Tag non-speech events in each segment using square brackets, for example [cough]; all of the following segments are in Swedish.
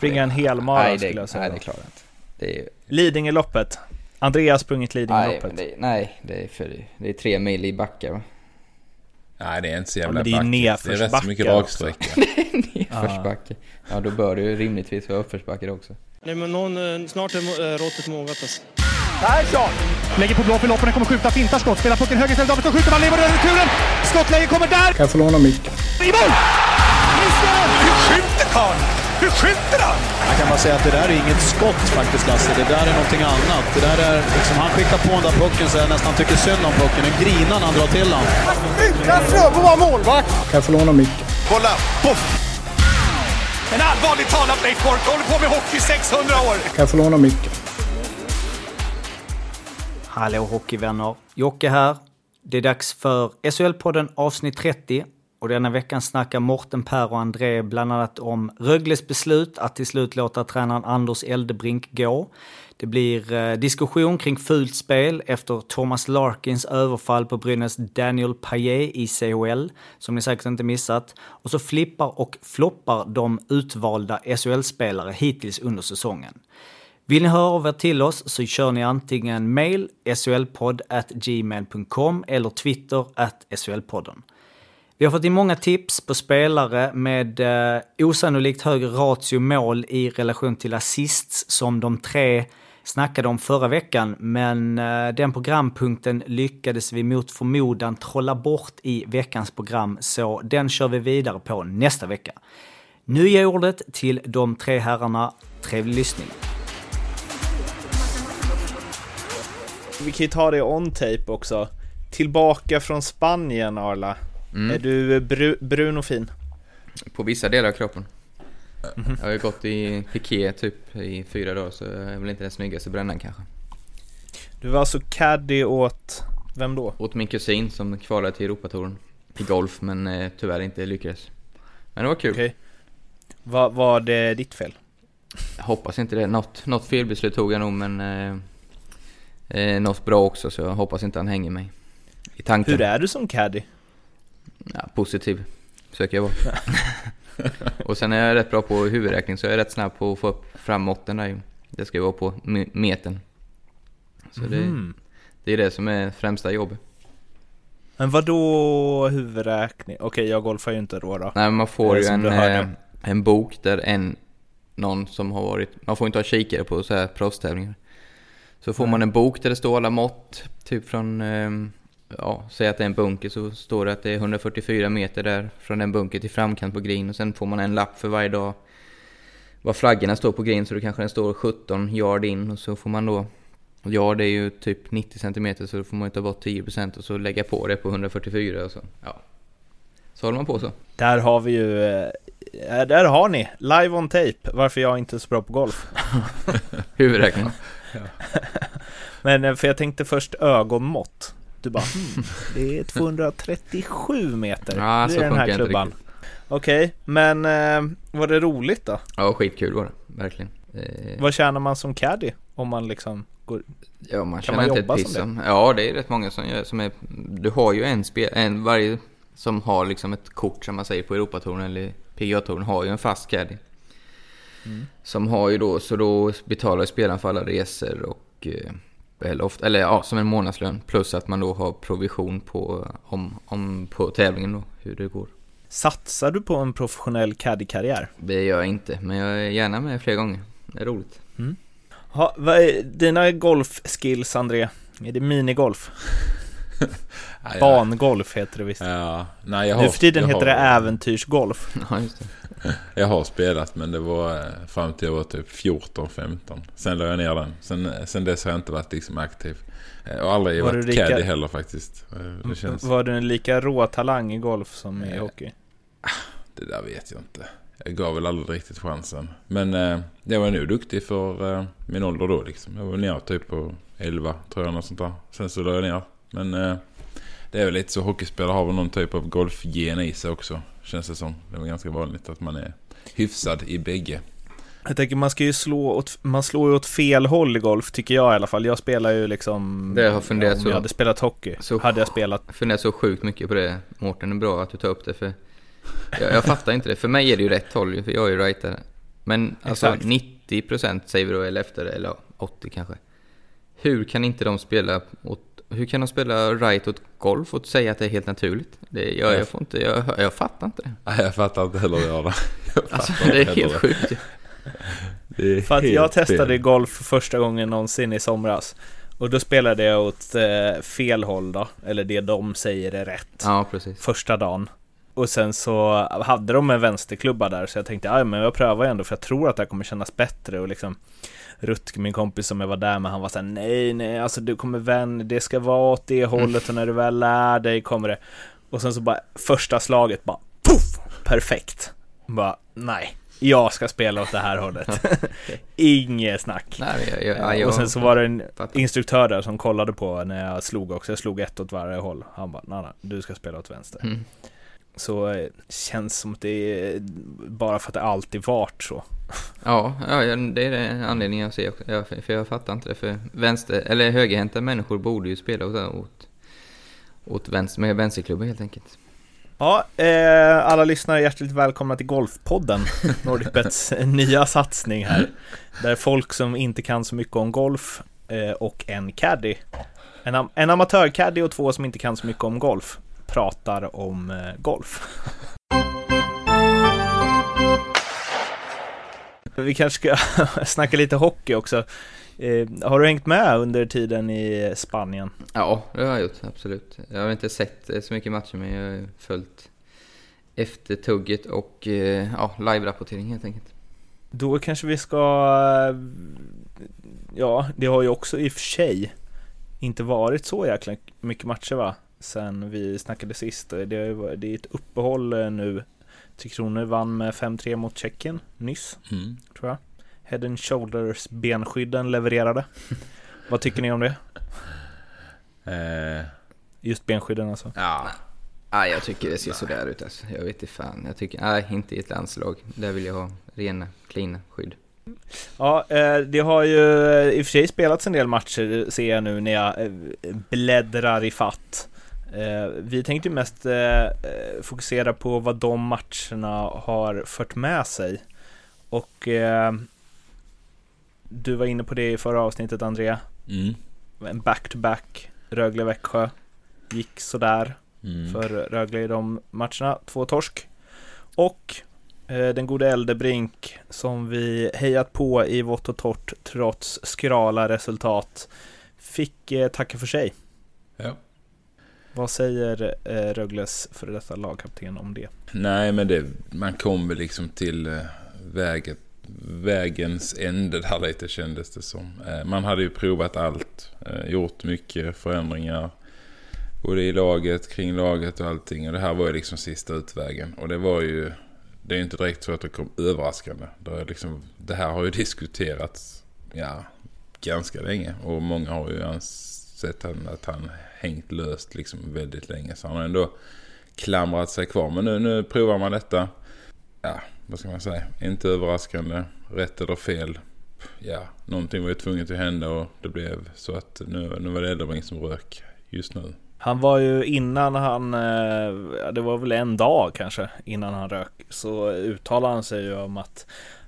springa en hel mara nej, det, skulle jag säga. nej, det klarar jag inte. Det är, Lidingöloppet. Andreas har sprungit nej, Lidingöloppet. det, nej, det är, för, det är tre mil i backar va? Nej, det är inte så Ja, jävla men det är backigt. Det är rätt så mycket raksträcka. [laughs] Nedförsbacke. Ja, då bör det ju rimligtvis vara uppförsbacke också. Nej, men någon, eh, snart är eh, råttet mogat alltså. Persson! Lägger på blå för loppen, kommer skjuta, fintar skott, spelar pucken höger istället, Davidsson skjuter, man lever över returen! Skottläge kommer där! Kan jag få låna micken? I mål! Hur skjuter karln? Hur skjuter han? Jag kan bara säga att det där är inget skott faktiskt Lasse. Det där är någonting annat. Det där är liksom, han skickar på den där pucken så jag nästan tycker synd om pucken. En grinar när han drar till den. Utan Fröbo var målvakt! Kan jag få låna micken? Kolla! Poff! En allvarligt talat Leif Boork håller på med hockey i 600 år! Kan jag få låna micken? Hallå hockeyvänner! Jocke här. Det är dags för SHL-podden avsnitt 30. Och denna veckan snackar Morten, Per och André bland annat om Rögles beslut att till slut låta tränaren Anders Eldebrink gå. Det blir eh, diskussion kring fult spel efter Thomas Larkins överfall på Brynäs Daniel Payet i CHL, som ni säkert inte missat. Och så flippar och floppar de utvalda SHL-spelare hittills under säsongen. Vill ni höra av er till oss så kör ni antingen mail solpodd@gmail.com eller Twitter at solpodden. Vi har fått in många tips på spelare med eh, osannolikt hög ratio mål i relation till assists som de tre snackade om förra veckan, men eh, den programpunkten lyckades vi mot förmodan trolla bort i veckans program, så den kör vi vidare på nästa vecka. Nu ger jag ordet till de tre herrarna. Trevlig lyssning. Vi kan ju ta det on tape också. Tillbaka från Spanien Arla. Mm. Är du bru brun och fin? På vissa delar av kroppen. Mhm. Jag har ju gått i piké typ i fyra dagar så jag är väl inte den snyggaste brännan kanske. Du var alltså caddy åt, vem då? Åt min kusin som kvalade till Europatouren i golf men eh, tyvärr inte lyckades. Men det var kul. Okej. Var, var det ditt fel? Jag hoppas inte det. Något, något felbeslut tog jag nog men eh, eh, något bra också så jag hoppas inte han hänger mig. I tanken. Hur är du som caddy? Ja, positiv försöker jag vara. [laughs] och sen är jag rätt bra på huvudräkning så jag är rätt snabb på att få upp fram måtten där. Det ska ju vara på me- metern. Så det, Mm. det är det som är främsta jobbet. Men vad då huvudräkning? Okej, jag golfar ju inte då då. Nej, man får ju en, eh, en bok där en, någon som har varit, man får inte ha kikare på så här proffstävlingar. Så får man en bok där det står alla mått, typ från, eh, ja, säg att det är en bunker så står det att det är 144 meter där från den bunker till framkant på green och sen får man en lapp för varje dag vad flaggorna står på green så då kanske den står 17 yard in och så får man då Ja, det är ju typ 90 centimeter så då får man ju ta bort 10% och så lägga på det på 144 och så. Ja. Så håller man på så. Där har vi ju, eh, där har ni, live on tape, varför jag inte är så bra på golf. [laughs] Huvudräkning. [laughs] Men eh, för jag tänkte först ögonmått. Du bara, hmm, det är 237 meter. Ja, det är den här klubban. Okej, men eh, var det roligt då? Ja, skitkul var det. Verkligen. Eh, Vad tjänar man som caddy? Om man liksom går... ja, man kan känner man jobba som om. Ja, det är rätt många som gör, som är... Du har ju en spel... En, varje som har liksom ett kort som man säger på Europatouren eller PGA-touren har ju en fast caddy. Mm. Som har ju då, så då betalar spelaren för alla resor och... eh, Eller, ofta, eller ja, som en månadslön. Plus att man då har provision på, om, om, på tävlingen då, hur det går. Satsar du på en professionell caddy-karriär? Det gör jag inte, men jag är gärna med fler gånger. Det är roligt. Ha, vad är dina golfskills André? Är det minigolf? [laughs] Bangolf heter det visst. Ja, nej jag har... Nu för tiden jag heter har, det äventyrsgolf. [laughs] Ja, just det. [laughs] Jag har spelat men det var eh, fram till jag var typ 14-15. Sen la jag ner den. Sen, eh, sen dess har jag inte varit liksom aktiv. Eh, Och aldrig Var varit lika- caddy heller faktiskt. Det känns... Var du en lika rå talang i golf som i hockey? Det där vet jag inte. Jag gav väl aldrig riktigt chansen. Men eh, jag var nog duktig för eh, min ålder då liksom. Jag var nere typ på 11 tror jag något sånt där. Sen så la jag ner. Men eh, det är väl lite så hockeyspelare har väl någon typ av golfgen i sig också. Känns det som. Det är väl ganska vanligt att man är hyfsad i bägge. Jag tänker man ska ju slå åt, man slår ju åt fel håll i golf tycker jag i alla fall. Jag spelar ju liksom... Det har jag funderat om så. jag hade spelat hockey Så- hade jag spelat. Jag funderar så sjukt mycket på det. Mårten, det är bra att du tar upp det för jag, jag fattar inte det. För mig är det ju rätt håll för jag är ju rightare. Men alltså Exakt. 90% säger vi då, eller efter, eller 80 kanske. Hur kan inte de spela åt, hur kan de spela right åt golf och säga att det är helt naturligt? Det, jag, jag, får inte, jag, jag fattar inte det. Nej, jag fattar inte heller jag det. Jag Alltså, det är helt heller sjukt. Det är För att helt jag testade fel. golf för första gången någonsin i somras. Och då spelade jag åt eh, fel håll då. Eller det de säger är rätt. Ja, precis. Första dagen. Och sen så hade de en vänsterklubba där så jag tänkte ja men jag prövar ändå för jag tror att det här kommer kännas bättre och liksom Rutger, min kompis som jag var där med, han var såhär nej nej alltså du kommer vän, det ska vara åt det hållet och när du väl lär dig kommer det Och sen så bara första slaget bara poff! Perfekt! Bara nej, jag ska spela åt det här hållet [laughs] [laughs] Inget snack Nej, jag, jag, ja, jag, och sen så var det en instruktör där som kollade på när jag slog också. Jag slog ett åt varje håll. Han bara, nej, nej, du ska spela åt vänster. Mm. Så eh, känns som att det är bara för att det alltid varit så. Ja, ja, det är det anledningen jag ser också. Ja, för, jag fattar inte det. För vänster, eller högerhänta människor borde ju spela åt, åt, åt vänster, med vänsterklubbar helt enkelt. Ja, eh, alla lyssnare är hjärtligt välkomna till Golfpodden. [laughs] Nordicbets nya satsning här. Där folk som inte kan så mycket om golf eh, och en caddy, en, am- en amatörcaddy och två som inte kan så mycket om golf, pratar om eh, golf. Vi kanske ska [laughs] snacka lite hockey också. Eh, har du hängt med under tiden i Spanien? Ja, det har jag gjort, absolut. Jag har inte sett eh, så mycket matcher, men jag har följt efter tugget och eh, ja, live-rapportering helt enkelt. Då kanske vi ska... eh, Ja, det har ju också i och för sig inte varit så jäkla mycket matcher va? Sen vi snackade sist. Det är, det är ett uppehåll eh, nu. Tre Kronor vann med 5-3 mot Tjeckien nyss, Mm. tror jag. Head and Shoulders benskydden levererade. [laughs] Vad tycker ni om det? Eh, Just benskydden alltså. ja, Nej, jag tycker det ser sådär ut alltså. Jag vet inte fan. Jag tycker, nej, inte i ett landslag. Där vill jag ha rena, cleana skydd. Ja, eh, det har ju eh, i och för sig spelats en del matcher ser jag nu när jag bläddrar i fatt. Eh, Vi tänkte mest eh, eh, fokusera på vad de matcherna har fört med sig. Och du var inne på det i förra avsnittet Andrea. mm. En back-to-back Rögle-Växjö. Gick sådär Mm. för Rögle i de matcherna. Två torsk. Och den gode Eldebrink som vi hejat på i vått och torrt trots skrala resultat fick tacka för sig. Ja. Vad säger eh, Rögles före detta lagkapten om det? Nej, men det, man kom väl liksom till eh, väget, vägens ände där lite kändes det som. Eh, man hade ju provat allt, eh, gjort mycket förändringar. Både i laget, kring laget och allting. Och det här var ju liksom sista utvägen. Och det var ju, det är ju inte direkt så att det kom överraskande. Det, är liksom, det här har ju diskuterats, ja, ganska länge. Och många har ju ansett att han hängt löst liksom väldigt länge. Så han har ändå klamrat sig kvar. Men nu, nu provar man detta. Ja, vad ska man säga? Inte överraskande. Rätt eller fel. Ja, någonting var ju tvunget att hända och det blev så att nu, nu var det Eldebrink som rök just nu. Han var ju innan han, eh, det var väl en dag kanske innan han rök, så uttalade han sig ju om att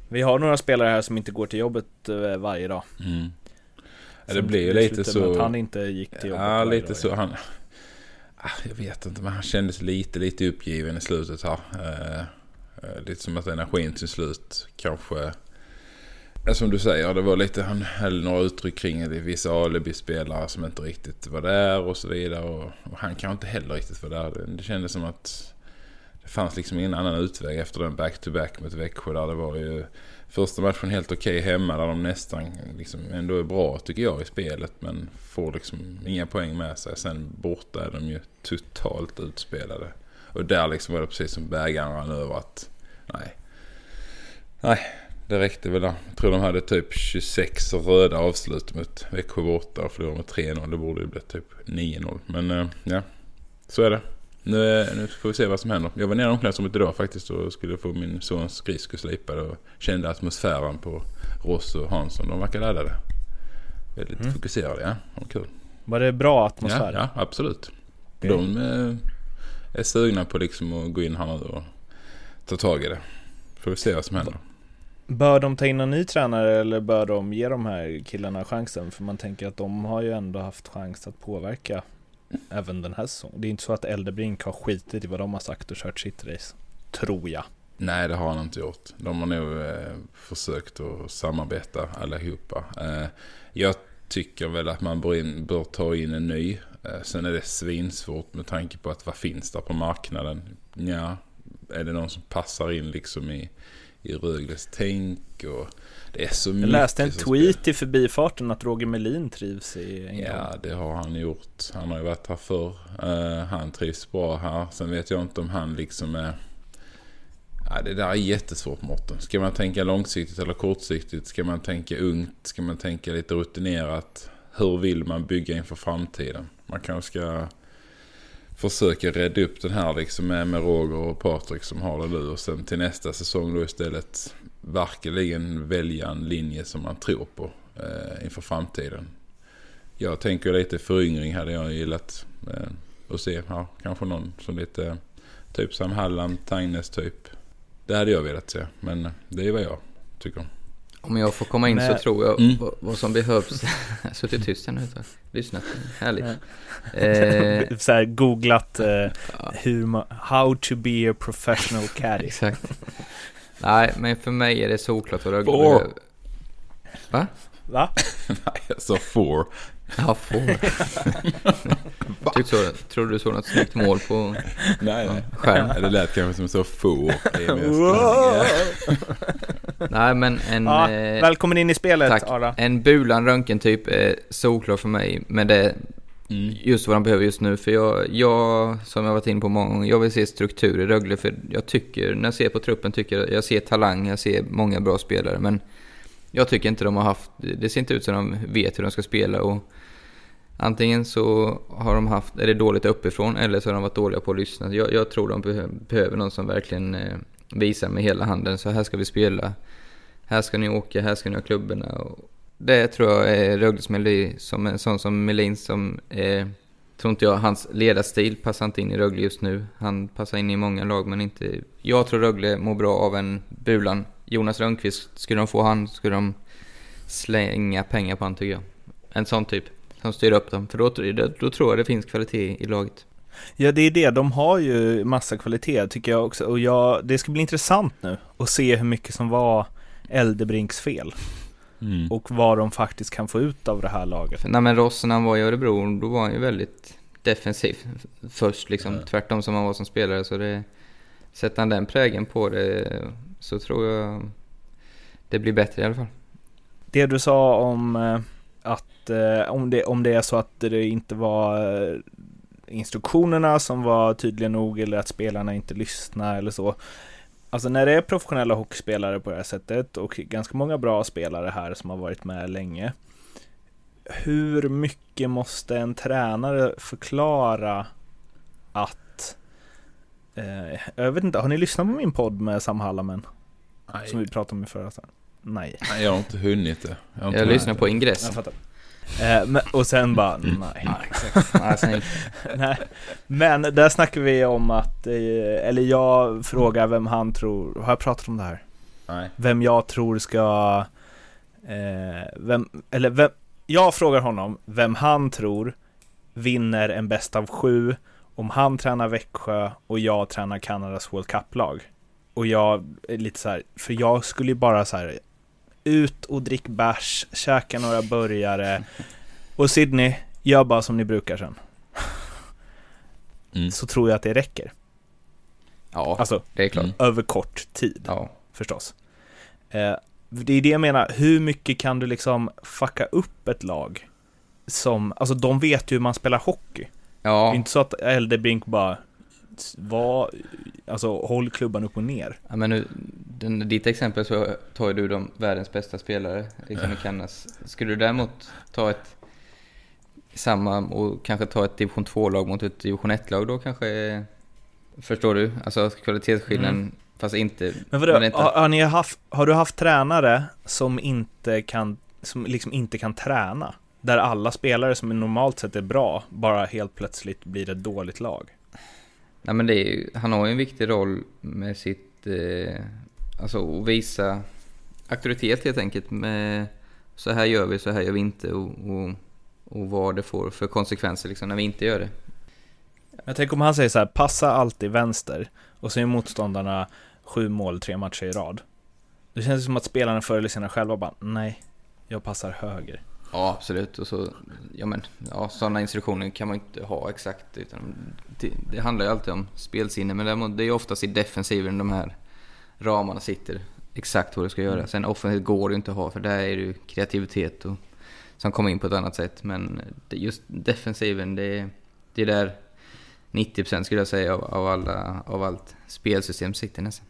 vi har några spelare här som inte går till jobbet eh, varje dag. Mm. Ja, det blir ju lite slutade med så... Att han inte gick till jobbet Ja, lite så. Han, ah, jag vet inte, men han kändes lite, lite uppgiven i slutet här. Eh, eh, lite som att energin till slut kanske... Som du säger, det var lite, han höll några uttryck kring det. Vissa alibi-spelare som inte riktigt var där och så vidare. Och, och han kanske inte heller riktigt var där. Det, det kändes som att det fanns liksom ingen annan utväg efter den back-to-back mot Växjö. Där det var ju första matchen helt okej hemma. Där de nästan liksom ändå är bra tycker jag i spelet. Men får liksom inga poäng med sig. Sen borta är de ju totalt utspelade. Och där liksom var det precis som bägaren rann över att nej. Nej, det räckte väl där. Jag tror de hade typ 26 röda avslut mot Växjö borta och förlorade med 3-0. Det borde ju bli typ 9-0. Men eh, ja, så är det. Nu, nu får vi se vad som händer. Jag var nere i omklädningsrummet idag faktiskt och skulle få min sons skridskor slipade och kände atmosfären på Ross och Hansson. De verkar laddade. Väldigt Mm. fokuserade, ja. Var kul. Var det bra Ja, atmosfär? ja, absolut. Okej. De eh, är sugna på liksom att gå in här nu och ta tag i det. Får vi se vad som händer. Bör de ta in en ny tränare eller bör de ge de här killarna chansen? För man tänker att de har ju ändå haft chans att påverka även den här säsongen. Det är inte så att Eldebrink har skitit i vad de har sagt och kört sitt race. Tror jag. Nej, det har han inte gjort. De har nog eh, försökt att samarbeta allihopa. Eh, jag tycker väl att man bör, in, bör ta in en ny. Eh, sen är det svinsvårt med tanke på att vad finns där på marknaden? Ja, är det någon som passar in liksom i, i Rögles tänk? Och det är så Jag mycket läste en tweet i förbifarten att Roger Melin trivs i England. Ja, det har han gjort. Han har ju varit här förr. Eh, han trivs bra här. Sen vet jag inte om han liksom är... Ja, det där är jättesvårt Mårten. Ska man tänka långsiktigt eller kortsiktigt? Ska man tänka ungt? Ska man tänka lite rutinerat? Hur vill man bygga inför framtiden? Man kanske ska försöka rädda upp den här liksom med, med Roger och Patrik som har det nu. Och sen till nästa säsong då istället verkligen välja en linje som man tror på eh, inför framtiden. Jag tänker lite föryngring hade jag gillat eh, att se. Ja, kanske någon som lite typ Sam Halland, Tangnes typ. Det hade jag velat se. Men det är vad jag tycker. Om jag får komma in Men- så tror jag Mm. vad, vad som behövs. jag [laughs] har suttit tyst här nu ett tag. Lyssnat. Härligt. Eh, [laughs] så här, googlat eh, hur man, how to be a professional caddy. [laughs] exakt. Nej, men för mig är det såklart vad Rögle Four. behöver. Va? Va? [laughs] Nej, jag sa four. Ja, får. [laughs] Tyckte så, tror du såg något snyggt mål på Nej, nej. skärm? Ja, Det lät kanske som så four. Nej, men en... Ja, eh, välkommen in i spelet Tack. Ara. En Bulan Röntgen-typ är solklar för mig, men det Mm. just vad de behöver just nu. För jag, jag, som jag varit inne på många gånger, jag vill se struktur i Rögle. För jag tycker, när jag ser på truppen, tycker jag, jag ser talang, jag ser många bra spelare. Men jag tycker inte de har haft, det ser inte ut som de vet hur de ska spela. Och antingen så har de haft, är det dåligt uppifrån, eller så har de varit dåliga på att lyssna. Jag, jag tror de behö, behöver någon som verkligen eh, visar med hela handen, så här ska vi spela. Här ska ni åka, här ska ni ha klubborna. Och det tror jag är Rögles Melin, som en sån som Melin som eh, tror inte jag, hans ledarstil passar inte in i Rögle just nu. Han passar in i många lag men inte... Jag tror Rögle mår bra av en Bulan. Jonas Rönnqvist, skulle de få han skulle de slänga pengar på han tycker jag. En sån typ, som styr upp dem. För då, då, då tror jag det finns kvalitet i laget. Ja, det är det. De har ju massa kvalitet tycker jag också. Och jag, det ska bli intressant nu att se hur mycket som var Eldebrinks fel. Mm. Och vad de faktiskt kan få ut av det här laget. För när men Ross när han var i Örebro, då var han ju väldigt defensiv först liksom. Tvärtom som han var som spelare. Så det, sätter han den prägen på det så tror jag det blir bättre i alla fall. Det du sa om eh, att eh, om det, om det är så att det inte var eh, instruktionerna som var tydliga nog eller att spelarna inte lyssnar eller så. Alltså när det är professionella hockeyspelare på det här sättet och ganska många bra spelare här som har varit med länge. Hur mycket måste en tränare förklara att eh, jag vet inte, har ni lyssnat på min podd med Sam Hallamen? Nej. Som vi pratade om i förra? Nej. Nej, jag har inte hunnit det. Jag, Jag lyssnar på Jag ingressen. fattar. Eh, men, och sen bara, nej. [laughs] Ja, sen, [laughs] nej. Men där snackar vi om att, eh, eller jag frågar vem han tror, har jag pratat om det här? Nej. Vem jag tror ska, eh, vem, eller vem, jag frågar honom vem han tror vinner en bäst av sju om han tränar Växjö och jag tränar Kanadas World Cup-lag. Och jag är lite så här, för jag skulle ju bara så här ut och drick bärs, käka några burgare och Sydney, gör bara som ni brukar sen. Mm. Så tror jag att det räcker. ja, Alltså det är klart. Mm. över kort tid Ja. förstås. Eh, det är det jag menar, hur mycket kan du liksom fucka upp ett lag? Som, alltså de vet ju hur man spelar hockey. Det är Ja, inte så att Eldebrink bara var, alltså håll klubban upp och ner. ja, men nu, den, ditt exempel så tar ju du de världens bästa spelare, liksom i. Skulle du däremot ta ett samma och kanske ta ett division 2-lag mot ett division 1-lag då kanske, förstår du? Alltså kvalitetsskillnaden, fast inte... Men vadå, inte- har, har, ni haft, har du haft tränare som inte kan, som liksom inte kan träna? Där alla spelare som normalt sett är bra, bara helt plötsligt blir ett dåligt lag. Nej men det är ju, han har ju en viktig roll med sitt, eh, alltså att visa auktoritet helt enkelt. Med så här gör vi, så här gör vi inte och, och, och vad det får för konsekvenser liksom när vi inte gör det. Jag tänker om han säger så här, passa alltid vänster och så är motståndarna sju mål tre matcher i rad. Det känns som att spelarna förr eller senare själva bara, nej, jag passar höger. Ja, absolut. Och så, ja, men, ja, sådana instruktioner kan man inte ha exakt. Utan det, det handlar ju alltid om spelsinne, men det är ju oftast i defensiven de här ramarna sitter. Exakt vad du ska göra. Mm. Sen offensivt går det ju inte att ha, för där är det ju kreativitet och, som kommer in på ett annat sätt. Men det, just defensiven, det, det är där 90% skulle jag säga av, av, alla, av allt spelsystem sitter nästan.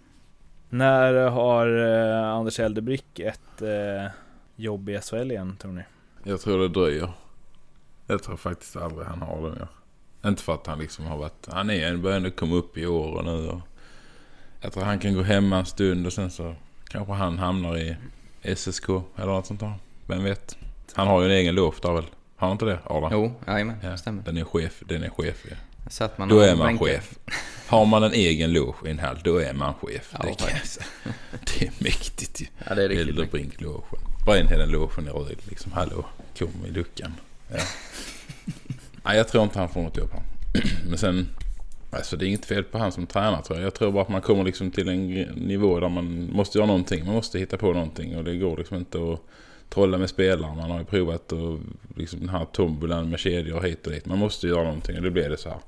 När har eh, Anders Eldebrick ett eh, jobb i SHL igen, tror ni? Jag tror det dröjer. Jag tror faktiskt aldrig han har det mer. Inte för att han liksom har varit... Han är börjar ändå komma upp i åren nu. Och jag tror han kan gå hemma en stund och sen så kanske han hamnar i SSK eller något sånt där. Vem vet? Han har ju en egen loge där väl? Har han inte det Arla? Jo, jajamän, Ja, stämmer. den är chef. Den är chef ja. Satt man Då är man chef. Har man en egen loge i en hall, då är man chef. Ja, det, kan [laughs] det är mäktigt ju. Ja, det är riktigt mäktigt. Elderbrink-logen. Brännheden-logen i Rögle liksom. Hallå, kom i luckan. Ja. [laughs] Nej, jag tror inte han får något jobb. [clears throat] Men sen, alltså det är inget fel på han som tränare tror jag. Jag tror bara att man kommer liksom till en nivå där man måste göra någonting. Man måste hitta på någonting och det går liksom inte att trolla med spelare. Man har ju provat och liksom den här tombolan med kedjor hit och dit. Man måste göra någonting och det blir det så här.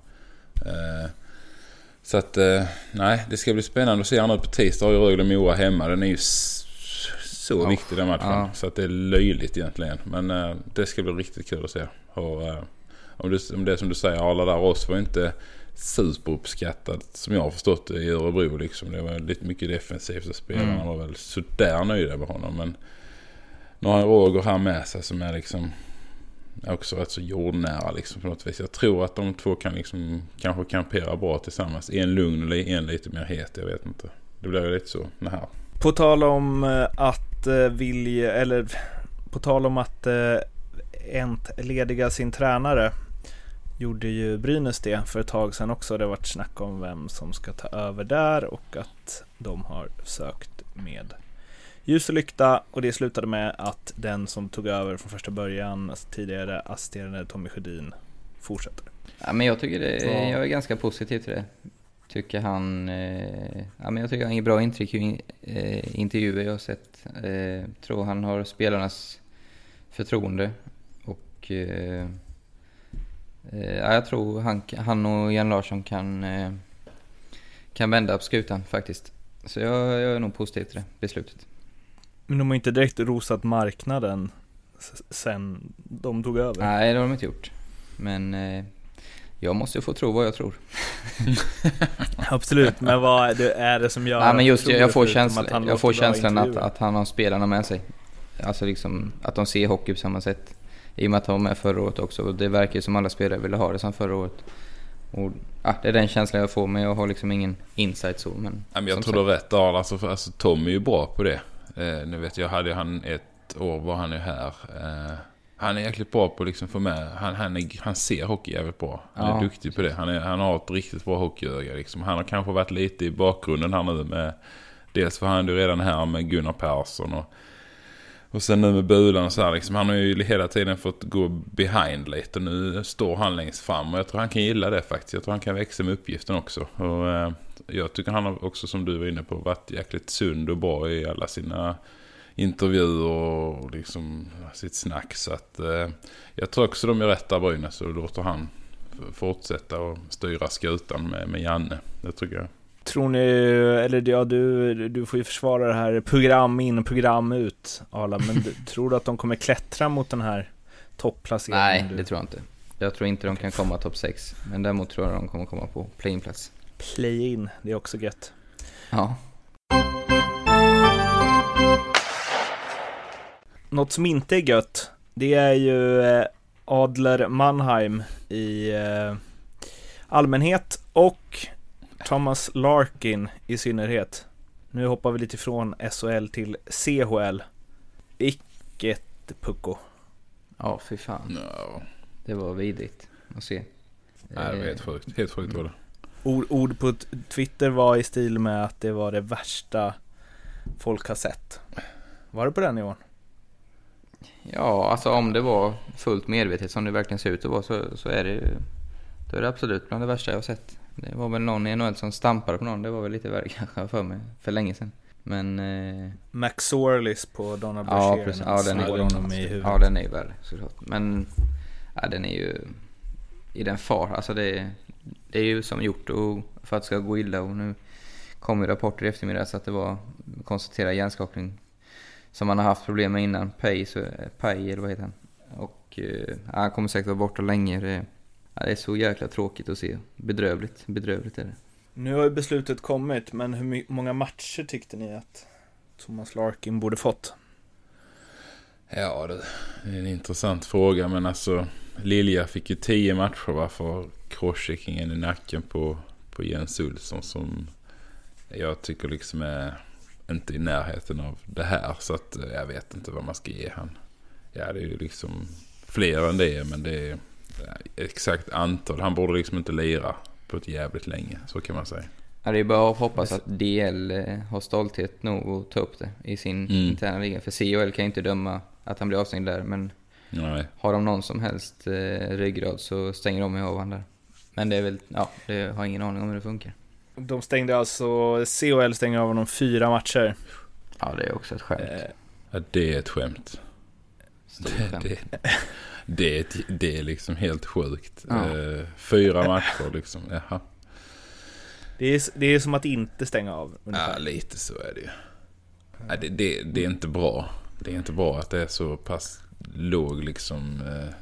Så att, eh, nej, det ska bli spännande att se här nu på tisdag har ju Rögle-Mora hemma. Den är ju så Ja. viktig den matchen. Ja. Så att det är löjligt egentligen. Men eh, det ska bli riktigt kul att se. Och, eh, om, det, om det är som du säger, alla där Ross var inte superuppskattad som jag har förstått det i Örebro liksom. Det var lite mycket defensivt och spelarna Mm. var väl sådär nöjda med honom. Men nu har han Roger här med sig som är liksom också rätt så jordnära liksom på något vis. Jag tror att de två kan liksom kanske kampera bra tillsammans. En lugn och en lite mer het, jag vet inte. Det blir ju lite så det här. På tal om eh, att eh, vilja, eller på tal om att eh, entlediga sin tränare gjorde ju Brynäs det för ett tag sedan också. Det har varit snack om vem som ska ta över där och att de har sökt med ljus och lykta och det slutade med att den som tog över från första början, alltså tidigare assisterande Tommy Sjödin, fortsätter. Ja, men jag tycker det, Ja. jag är ganska positiv till det. Tycker han, eh, ja, men jag tycker han ger bra intryck i eh, intervjuer jag har sett. Eh, tror han har spelarnas förtroende och eh, eh, ja, jag tror han, han och Jan Larsson kan, eh, kan vända upp skutan faktiskt. Så jag, jag är nog positiv till det beslutet. Men de har inte direkt rosat marknaden sen de tog över. Nej, det har de inte gjort. Men eh, jag måste ju få tro vad jag tror. [laughs] Absolut, men vad är det, är det som gör Ja, men att just jag det, får, att han jag får känslan att, att han har spelarna med sig. Alltså liksom att de ser hockey på samma sätt. I och med att han var med förra året också. Och det verkar ju som alla spelare ville ha det som förra året. Och, ja, det är den känslan jag får, men jag har liksom ingen insight så. Men, Ja, men jag tror du har rätt där. Alltså, alltså, Tom är ju bra på det. Eh, nu vet jag, hade han ett år var han är här. Eh, han är jäkligt bra på att liksom få med, han, han, är, han ser hockey jävligt bra. Han är Ja. duktig på det. Han, är, han har ett riktigt bra hockeyöga. Liksom. Han har kanske varit lite i bakgrunden här nu med, dels för han är ju redan här med Gunnar Persson och och sen nu med Bulan så här liksom. Han har ju hela tiden fått gå behind lite. Och nu står han längst fram. Och jag tror han kan gilla det faktiskt. Jag tror han kan växa med uppgiften också. Och eh, jag tycker han har också som du var inne på varit jäkligt sund och bra i alla sina intervjuer och liksom sitt snack. Så att eh, jag tror också de är rätt där Brynäs. Och låter han fortsätta och styra skutan med, med Janne. Det tycker jag. Tror ni, eller ja du, du får ju försvara det här program in, program ut Arla, men du, [laughs] tror du att de kommer klättra mot den här topplaceringen? Nej, du? det tror jag inte. Jag tror inte de kan komma topp 6. Men däremot tror jag de kommer komma på play-in-plats. Play-in, det är också gött. Ja. Något som inte är gött, det är ju eh, Adler Mannheim i eh, allmänhet och Thomas Larkin i synnerhet. Nu hoppar vi lite ifrån SHL till CHL. Vilket pucko. Ja, fy fan. No. Det var vidrigt att se. Nej, det var helt sjukt. Helt sjukt var det. Ord, ord på Twitter var i stil med att det var det värsta folk har sett. Var det på den nivån? Ja, alltså om det var fullt medvetet som det verkligen ser ut att vara så, så är det ju... Då är det absolut bland det värsta jag har sett. Det var väl någon i NHL som stampade på någon, det var väl lite värre [laughs] kanske för mig, för länge sedan. Men... Eh, Max Sorlis på Donald ja, Brashear. precis. när Ja, den är, honom i huvudet. ja, den är ju värre såklart. Men ja, den är ju i den far. Alltså det, det är ju som gjort och, för att det ska gå illa och nu kom ju rapporter i eftermiddag så att det var konstaterad hjärnskakning som han har haft problem med innan. Pay, så, Pay eller vad heter han? Och eh, han kommer säkert vara borta länge. Det, ja, det är så jäkla tråkigt att se. Bedrövligt, bedrövligt är det. Nu har ju beslutet kommit, men hur många matcher tyckte ni att Thomas Larkin borde fått? Ja, det är en intressant fråga. Men alltså, Lilja fick ju tio matcher va, för crosscheckingen i nacken på, på Jens Olsson. Som jag tycker liksom är inte i närheten av det här. Så att eh, jag vet inte vad man ska ge han. Ja, det är ju liksom fler än det. Men det är exakt antal. Han borde liksom inte lira på ett jävligt länge. Så kan man säga. Ja, det är bara att hoppas att DL eh, har stolthet nog att ta upp det i sin Mm. interna liga. För CHL kan ju inte döma att han blir avstängd där, men Nej. har de någon som helst eh, ryggrad så stänger de ju av honom där. Men det är väl, ja, det har ingen aning om hur det funkar. De stängde alltså, CHL stänger av honom fyra matcher. Ja, det är också ett skämt. Eh, Ja, det är ett skämt. Stort skämt. [laughs] det, det, är ett, det är liksom helt sjukt. Ja. Eh, fyra matcher liksom. Jaha. det, är, det är som att inte stänga av. Ja, ungefär. lite så är det ju. Ja, det, det, det är inte bra. Det är inte bra att det är så pass låg liksom... Eh,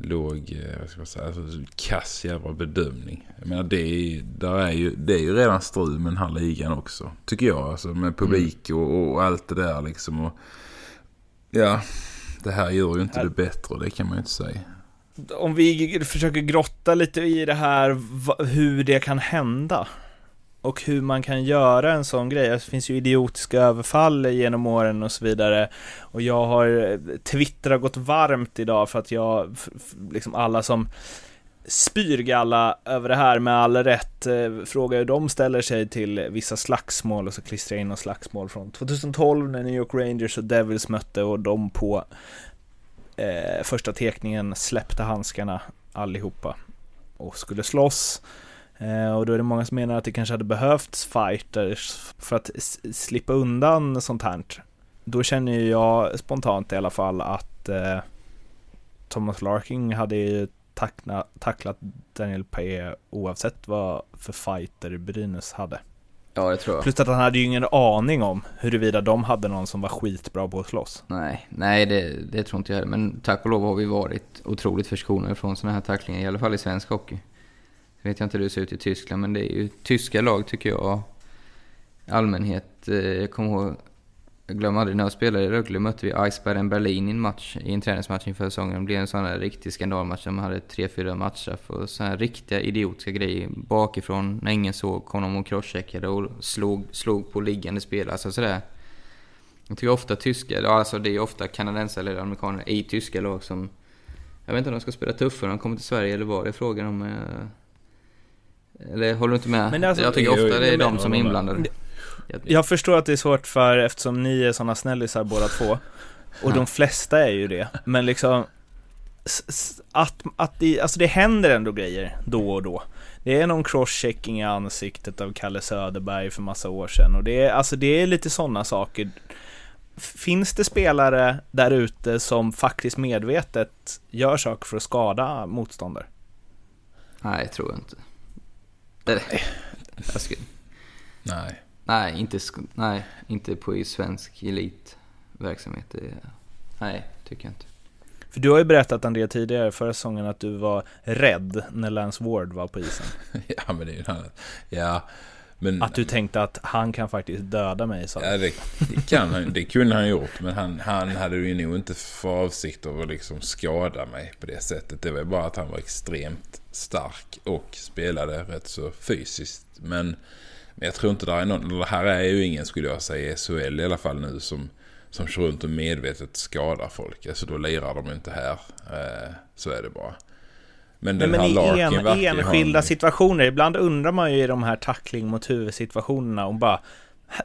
låg, eh, vad ska man säga, alltså, kass jävla bedömning. Jag menar det är, där är ju, det är ju redan strul med den här ligan också. Tycker jag. Alltså med publik och, och allt det där liksom. Och, ja, det här gör ju inte det bättre. Det kan man ju inte säga. Om vi försöker grotta lite i det här, hur det kan hända. Och hur man kan göra en sån grej. Det finns ju idiotiska överfall genom åren och så vidare. Och jag har eh, twittrat gått varmt idag för att jag, liksom alla som spyr galla över det här med all rätt Fråga frågar hur de ställer sig till vissa slagsmål och så klistrar jag in något slagsmål från 2012 när New York Rangers och Devils mötte och de på eh, första tekningen släppte handskarna allihopa och skulle slåss. Eh, och då är det många som menar att det kanske hade behövts fighters för att slippa undan sånt här. Då känner ju jag spontant i alla fall att eh, Thomas Larkin hade ju tackna, tacklat Daniel Paye oavsett vad för fighter Brynäs hade. Ja, det tror jag. Plus att han hade ju ingen aning om huruvida de hade någon som var skitbra på att slåss. Nej, nej det, det tror inte jag heller. Men tack och lov har vi varit otroligt förskonade från sådana här tacklingar, i alla fall i svensk hockey. Jag vet jag inte hur det ser ut i Tyskland, men det är ju tyska lag tycker jag allmänhet. Eh, jag kommer ihåg, jag glömmer aldrig när jag spelade i Rögle mötte vi Eisbären Berlin i en match, i en träningsmatch inför säsongen. Det blev en sån här riktig skandalmatch där man hade tre, fyra matcher för så här riktiga idiotiska grejer. Bakifrån, när ingen såg, kom de och crosscheckade och slog, slog på liggande spelare. Alltså sådär. Jag tycker ofta tyska, eller alltså det är ofta kanadensare eller amerikaner i tyska lag som... Jag vet inte om de ska spela tuffare när de kommer till Sverige eller vad det är frågan om. eh, Eller håller du inte med? Men alltså- jag tycker ofta det är de som är inblandade. Jag, Jag förstår att det är svårt för, eftersom ni är sådana snällisar båda två, och de flesta är ju det, men liksom att, att det, alltså det händer ändå grejer då och då. Det är någon crosschecking i ansiktet av Kalle Söderberg för massa år sedan och det är, alltså det är lite sådana saker. Finns det spelare där ute som faktiskt medvetet gör saker för att skada motståndare? nej, tror jag inte. Eller, jag skulle, Nej. Nej, inte, nej, inte på i svensk elitverksamhet. Nej, tycker jag inte. För du har ju berättat André tidigare förra säsongen att du var rädd när Lance Ward var på isen. [laughs] Ja, men det är ju en annan. Ja, men... Att du tänkte att han kan faktiskt döda mig, så. Ja, det, det, kan det kunde han gjort. Men han, han hade ju nog inte för avsikt av att liksom skada mig på det sättet. Det var bara att han var extremt stark och spelade rätt så fysiskt. Men, men jag tror inte det är någon... Det här är ju ingen, skulle jag säga, i SHL i alla fall nu som, som kör runt och medvetet skadar folk. Alltså då lirar de inte här. Eh, så är det bara. Men den men här i Larkin en, enskilda en- situationer, ibland undrar man ju i de här tackling mot huvudsituationerna om bara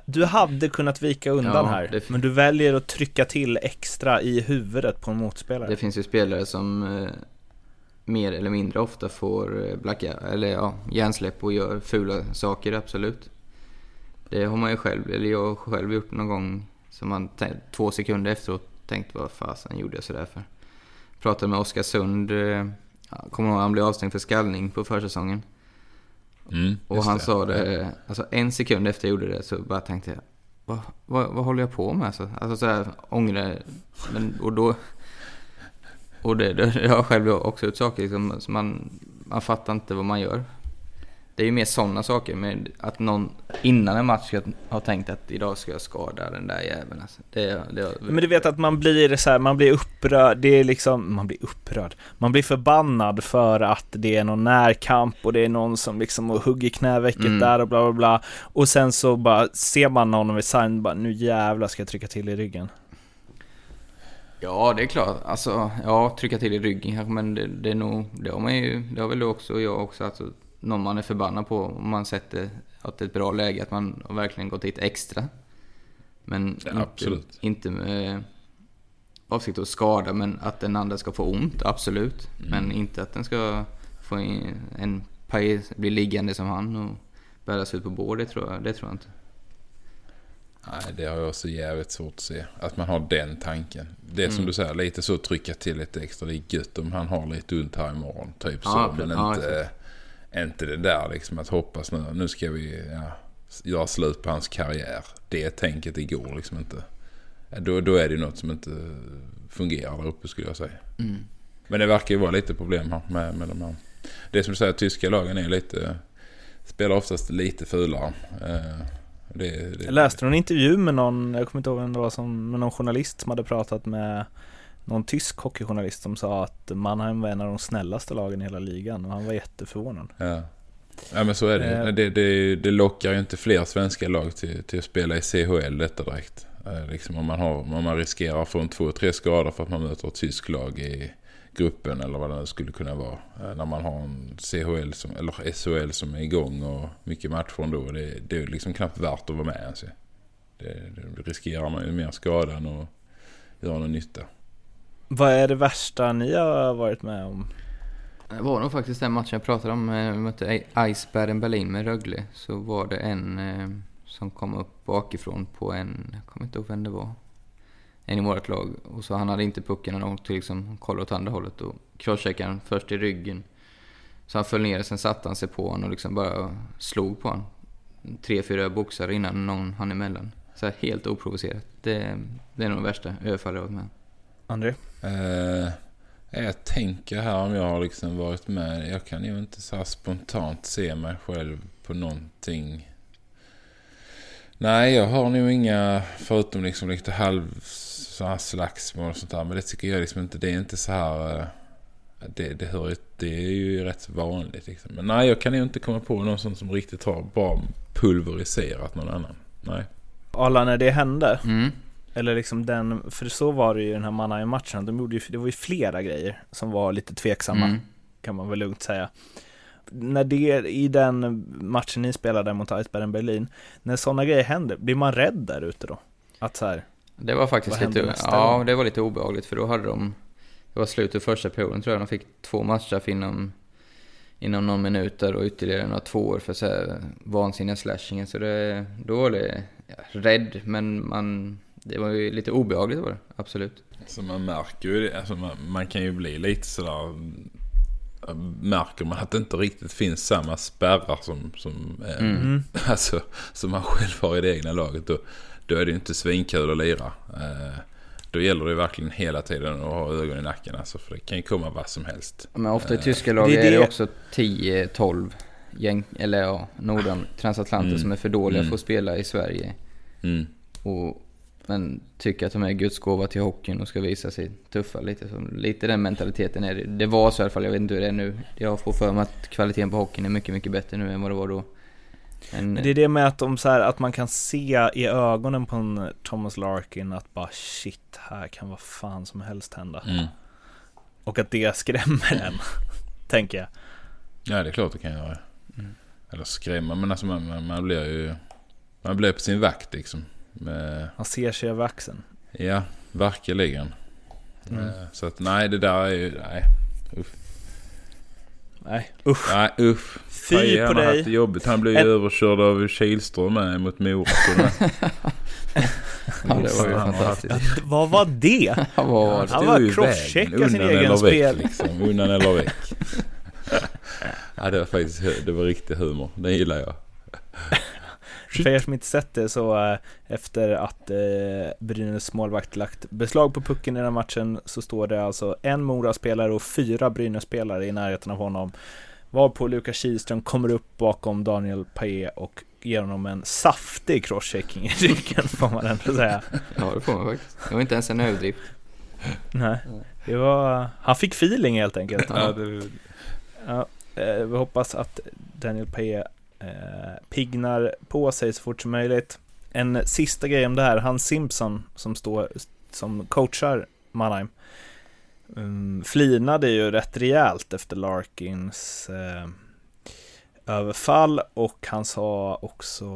Du hade kunnat vika undan Ja, här, det- men du väljer att trycka till extra i huvudet på en motspelare. Det finns ju spelare som eh, mer eller mindre ofta får eh, blacka, eller ja, hjärnsläpp och gör fula saker, absolut. Det har man ju själv, eller jag har själv gjort någon gång som man två sekunder efteråt tänkt vad fasen gjorde jag sådär för? Pratade med Oskarsund, eh, ja, kommer ihåg han blev avstängd för skallning på försäsongen. Mm, Och han det. sa det, alltså en sekund efter jag gjorde det så bara tänkte jag, vad, vad, vad håller jag på med alltså? Alltså såhär, ångrar, men och då... Och det, det, jag har själv också gjort saker liksom, som man, man fattar inte vad man gör. Det är ju mer sådana saker, med att någon innan en match ska ha tänkt att idag ska jag skada den där jäveln alltså. det, det, Men du vet att man blir så här, man blir upprörd, det är liksom, man blir upprörd. Man blir förbannad för att det är någon närkamp och det är någon som liksom hugger knävecket Mm. där och bla bla bla. Och sen så bara ser man någon vid sign, bara nu jävlar ska jag trycka till i ryggen. Ja, det är klart. Alltså, ja, trycka till i ryggen kanske, men det, det är nog, det har man ju, det har väl du också och jag också, alltså, någon man är förbannad på, om man sätter att det är ett bra läge, att man har verkligen gått dit extra. Men Ja, inte, absolut. inte med avsikt att skada, men att den andra ska få ont, absolut. Mm. Men inte att den ska få en, en bli liggande som han och bäras ut på det tror jag, det tror jag inte. Nej, det har jag också jävligt svårt att se. Att man har den tanken. Det är som Mm. du säger, lite så trycka till lite extra. Det är gött om han har lite ont här imorgon. Typ Ja, så. Men ja, inte, inte det där liksom att hoppas nu. Nu ska vi ja, göra slut på hans karriär. Det tänket det går liksom inte. Ja, Då, då är det något som inte fungerar där uppe skulle jag säga. Mm. Men det verkar ju vara lite problem här med, med de här. Det som du säger, tyska lagen är lite... Spelar oftast lite fulare. Eh, Det, det, Jag läste någon intervju med någon, jag kommer inte ihåg vem det var, som, med någon journalist som hade pratat med någon tysk hockeyjournalist som sa att Mannheim var en av de snällaste lagen i hela ligan och han var jätteförvånad. Ja. ja men så är det. Eh. det, det, det lockar ju inte fler svenska lag till, till att spela i CHL detta direkt. Eh, Liksom om man, har, om man riskerar att få en två, tre skador för att man möter ett tysk lag i gruppen eller vad det skulle kunna vara. Eh, När man har en CHL som, eller SHL som är igång och mycket matcher ändå. Det, det är liksom knappt värt att vara med ens. ju. Det, det riskerar man ju mer skada än att göra någon nytta. Vad är det värsta ni har varit med om? Det var nog faktiskt den matchen jag pratade om. eh, Vi mötte Eisbären Berlin med Rögle. Så var det en eh, som kom upp bakifrån på en, jag kommer inte ihåg vem det var. En i vårt lag. Och så han hade inte pucken och åkte liksom kolla åt andra hållet. Och crosscheckade han först i ryggen. Så han föll ner, sen satte han sig på honom och liksom bara slog på honom. Tre, fyra boxar innan någon hann emellan. Så här helt oprovocerat. Det, det är nog det värsta överfallet jag varit med. André? Eh, jag tänker här om jag har liksom varit med. Jag kan ju inte så här spontant se mig själv på någonting. Nej, jag har nog inga, förutom liksom lite halv så här slagsmål och sånt där. Men det tycker jag liksom inte, det är inte så här. eh, Det, det, hör, det är ju rätt vanligt liksom. Men nej, jag kan ju inte komma på någon sån som riktigt har bara pulveriserat någon annan. Nej. Alla när det hände, Mm. eller liksom den, för så var det ju i den här Mannheim-matchen, de gjorde ju, det var ju flera grejer som var lite tveksamma, Mm. kan man väl lugnt säga. När det, i den matchen ni spelade mot Eisbären Berlin, när sådana grejer händer, blir man rädd där ute då? Att så här, Det var faktiskt Vad lite, ja, gång? det var lite obehagligt för då hade de, det var slutet av första perioden tror jag, de fick två matcher inom, inom någon minut och ytterligare några tvåor för så här vansinniga slashingen. Så det, då var det ja, rädd, men man, det var ju lite obehagligt var det, absolut. Så man märker ju det. Alltså man, man kan ju bli lite sådär... Märker man att det inte riktigt finns samma spärrar som, som, eh, mm. [laughs] alltså, som man själv har i det egna laget. Då, då är det ju inte svinkul att lira. Eh, då gäller det verkligen hela tiden att ha ögon i nacken. Alltså, för det kan ju komma vad som helst. Men ofta i Eh, tyska lag det är är det det- också 10-12 gäng, eller ja, Norden, transatlanter Mm. som är för dåliga Mm. för att spela i Sverige. Mm. Och, men tycker att de är Guds gåva till hockeyn och ska visa sig tuffa lite. Så lite den mentaliteten är det. Det var så i alla fall, jag vet inte hur det är nu. Jag får för mig att kvaliteten på hockeyn är mycket, mycket bättre nu än vad det var då. Men, Men det är det med att, de, så här, att man kan se i ögonen på en Thomas Larkin att bara shit, här kan vad fan som helst hända. Mm. Och att det skrämmer en, [laughs] tänker jag. Ja, det är klart det kan göra. Mm. Eller skrämma. Men alltså man, man, man blir ju... Man blev på sin vakt liksom. Med, Han ser sig över axeln. ja, verkligen. Mm. Eh, Så att nej, det där är ju... Nej, Nej, usch. nej usch. Fy Faye, på har haft dig. det jobbigt. Han blev ju En- överkörd av Kihlström med mot Mora. [laughs] Ja, det var ju Han har fantastiskt. Vad var det? [laughs] Han var Han stod var i crosscheckad vägen, sin egen spel. Väck, liksom. Undan eller väck. [laughs] ja, det var faktiskt det var riktig humor. Det gillar jag. För er som inte sett det så eh, efter att eh, Brynäs målvakt lagt beslag på pucken i den här matchen så står det alltså en Mora-spelare och fyra Brynäs-spelare i närheten av honom. Varpå Lukas Kihlström kommer upp bakom Daniel Paé och ger honom en saftig crosschecking i ryggen [laughs] får man ändå säga. Ja, det får man faktiskt. Det var inte ens en överdrift. Nej, det var, han fick feeling helt enkelt. Ja. det, Ja, eh, vi hoppas att Daniel Paye eh, pignar på sig så fort som möjligt. En sista grej om det här, han Simpson som står som coachar Mannheim um, flinade ju rätt rejält efter Larkins eh, överfall och han sa också